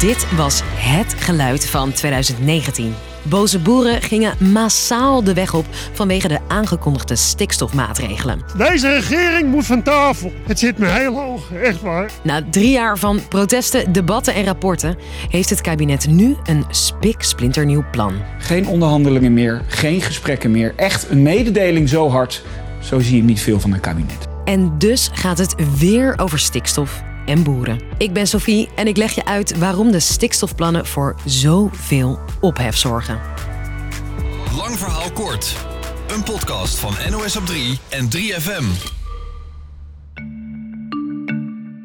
Dit was het geluid van 2019. Boze boeren gingen massaal de weg op vanwege de aangekondigde stikstofmaatregelen. Deze regering moet van tafel. Het zit me heel hoog, echt waar. Na drie jaar van protesten, debatten en rapporten heeft het kabinet nu een spik-splinternieuw plan. Geen onderhandelingen meer, geen gesprekken meer. Echt een mededeling zo hard. Zo zie je niet veel van een kabinet. En dus gaat het weer over stikstof en boeren. Ik ben Sophie en ik leg je uit waarom de stikstofplannen voor zoveel ophef zorgen. Lang verhaal kort. Een podcast van NOS op 3 en 3FM.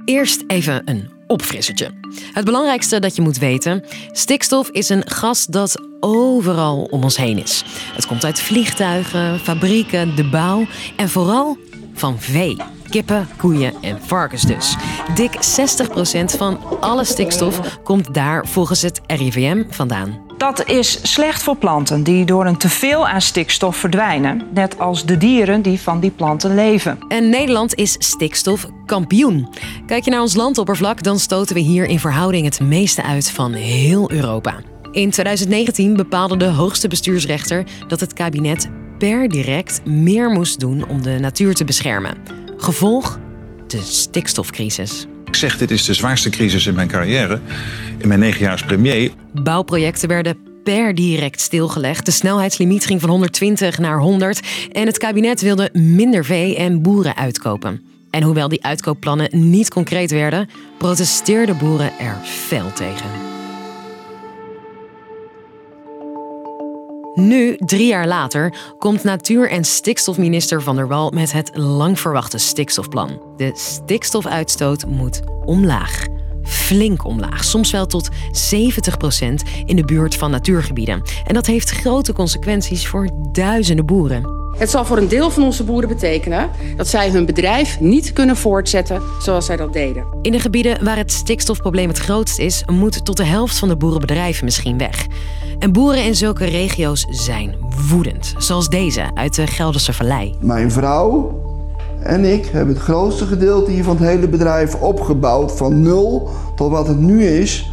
Eerst even een opfrissertje. Het belangrijkste dat je moet weten: stikstof is een gas dat overal om ons heen is. Het komt uit vliegtuigen, fabrieken, de bouw en vooral van vee. Kippen, koeien en varkens dus. Dik 60% van alle stikstof komt daar volgens het RIVM vandaan. Dat is slecht voor planten die door een teveel aan stikstof verdwijnen, net als de dieren die van die planten leven. En Nederland is stikstofkampioen. Kijk je naar ons landoppervlak, dan stoten we hier in verhouding het meeste uit van heel Europa. In 2019 bepaalde de hoogste bestuursrechter dat het kabinet per direct meer moest doen om de natuur te beschermen. Gevolg? De stikstofcrisis. Ik zeg, dit is de zwaarste crisis in mijn carrière. In mijn negen jaar als premier. Bouwprojecten werden per direct stilgelegd. De snelheidslimiet ging van 120 naar 100. En het kabinet wilde minder vee en boeren uitkopen. En hoewel die uitkoopplannen niet concreet werden, protesteerden boeren er fel tegen. Nu, drie jaar later, komt natuur- en stikstofminister Van der Wal met het lang verwachte stikstofplan. De stikstofuitstoot moet omlaag. Flink omlaag, soms wel tot 70% in de buurt van natuurgebieden. En dat heeft grote consequenties voor duizenden boeren. Het zal voor een deel van onze boeren betekenen dat zij hun bedrijf niet kunnen voortzetten zoals zij dat deden. In de gebieden waar het stikstofprobleem het grootst is, moet tot de helft van de boerenbedrijven misschien weg. En boeren in zulke regio's zijn woedend, zoals deze uit de Gelderse Vallei. Mijn vrouw en ik hebben het grootste gedeelte hier van het hele bedrijf opgebouwd, van nul tot wat het nu is.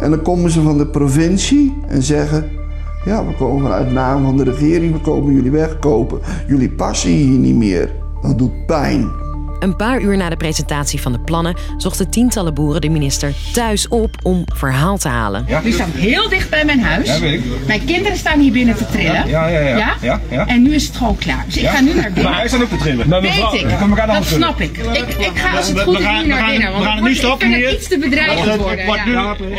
En dan komen ze van de provincie en zeggen: Ja, we komen vanuit naam van de regering, we komen jullie wegkopen. Jullie passen hier niet meer. Dat doet pijn. Een paar uur na de presentatie van de plannen zochten tientallen boeren de minister thuis op om verhaal te halen. Ja. U staat heel dicht bij mijn huis. Ja, weet ik. Mijn kinderen staan hier binnen te trillen. Ja, ja, ja. Ja, ja. En nu is het gewoon klaar. Dus ik ga nu naar binnen. Maar hij staat ook te trillen. Weet ik. We Dat snap ik. Ik, ik ga als het goed is nu we naar gaan- binnen. we want gaan het nu stoppen Ik vind iets te bedreigend worden.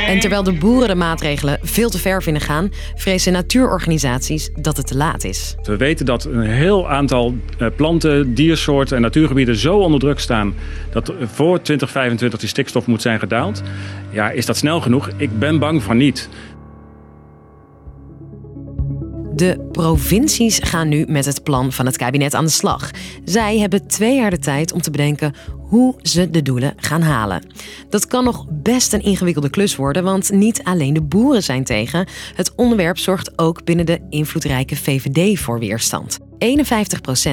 En terwijl de boeren de maatregelen veel te ver vinden gaan, vrezen natuurorganisaties dat het te laat is. We weten dat een heel aantal eh, planten, diersoorten en natuurgebieden zo onder druk staan dat voor 2025 die stikstof moet zijn gedaald. Ja, is dat snel genoeg? Ik ben bang van niet. De provincies gaan nu met het plan van het kabinet aan de slag. Zij hebben twee jaar de tijd om te bedenken hoe ze de doelen gaan halen. Dat kan nog best een ingewikkelde klus worden, want niet alleen de boeren zijn tegen. Het onderwerp zorgt ook binnen de invloedrijke VVD voor weerstand. 51%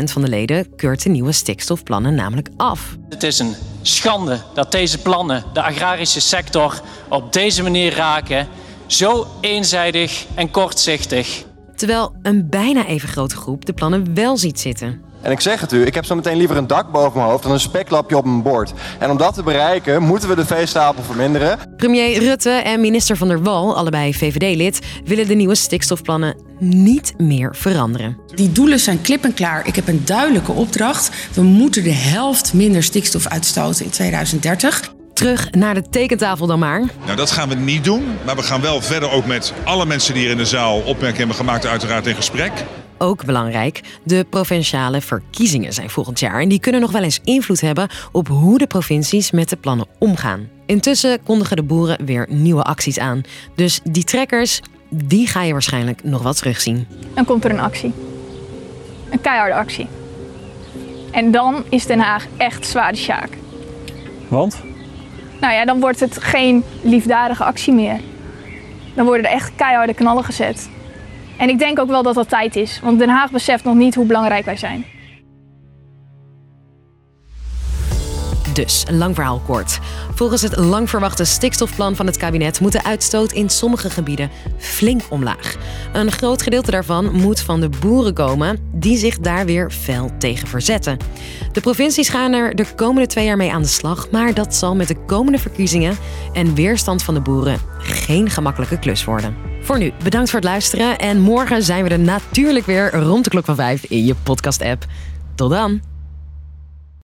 van de leden keurt de nieuwe stikstofplannen namelijk af. Het is een schande dat deze plannen de agrarische sector op deze manier raken. Zo eenzijdig en kortzichtig. Terwijl een bijna even grote groep de plannen wel ziet zitten. En ik zeg het u, ik heb zo meteen liever een dak boven mijn hoofd dan een speklapje op mijn bord. En om dat te bereiken moeten we de veestapel verminderen. Premier Rutte en minister Van der Wal, allebei VVD-lid, willen de nieuwe stikstofplannen niet meer veranderen. Die doelen zijn klip en klaar. Ik heb een duidelijke opdracht. We moeten de helft minder stikstof uitstoten in 2030. Terug naar de tekentafel dan maar. Nou, dat gaan we niet doen. Maar we gaan wel verder ook met alle mensen die hier in de zaal opmerkingen hebben gemaakt, uiteraard in gesprek. Ook belangrijk, de provinciale verkiezingen zijn volgend jaar. En die kunnen nog wel eens invloed hebben op hoe de provincies met de plannen omgaan. Intussen kondigen de boeren weer nieuwe acties aan. Dus die trekkers, die ga je waarschijnlijk nog wel terugzien. Dan komt er een actie. Een keiharde actie. En dan is Den Haag echt zwaar de sjaak. Want? Nou ja, dan wordt het geen liefdadige actie meer. Dan worden er echt keiharde knallen gezet. En ik denk ook wel dat dat tijd is, want Den Haag beseft nog niet hoe belangrijk wij zijn. Dus, lang verhaal kort. Volgens het lang verwachte stikstofplan van het kabinet moet de uitstoot in sommige gebieden flink omlaag. Een groot gedeelte daarvan moet van de boeren komen, die zich daar weer fel tegen verzetten. De provincies gaan er de komende twee jaar mee aan de slag, maar dat zal met de komende verkiezingen en weerstand van de boeren geen gemakkelijke klus worden. Voor nu, bedankt voor het luisteren en morgen zijn we er natuurlijk weer rond de klok van vijf in je podcast-app. Tot dan!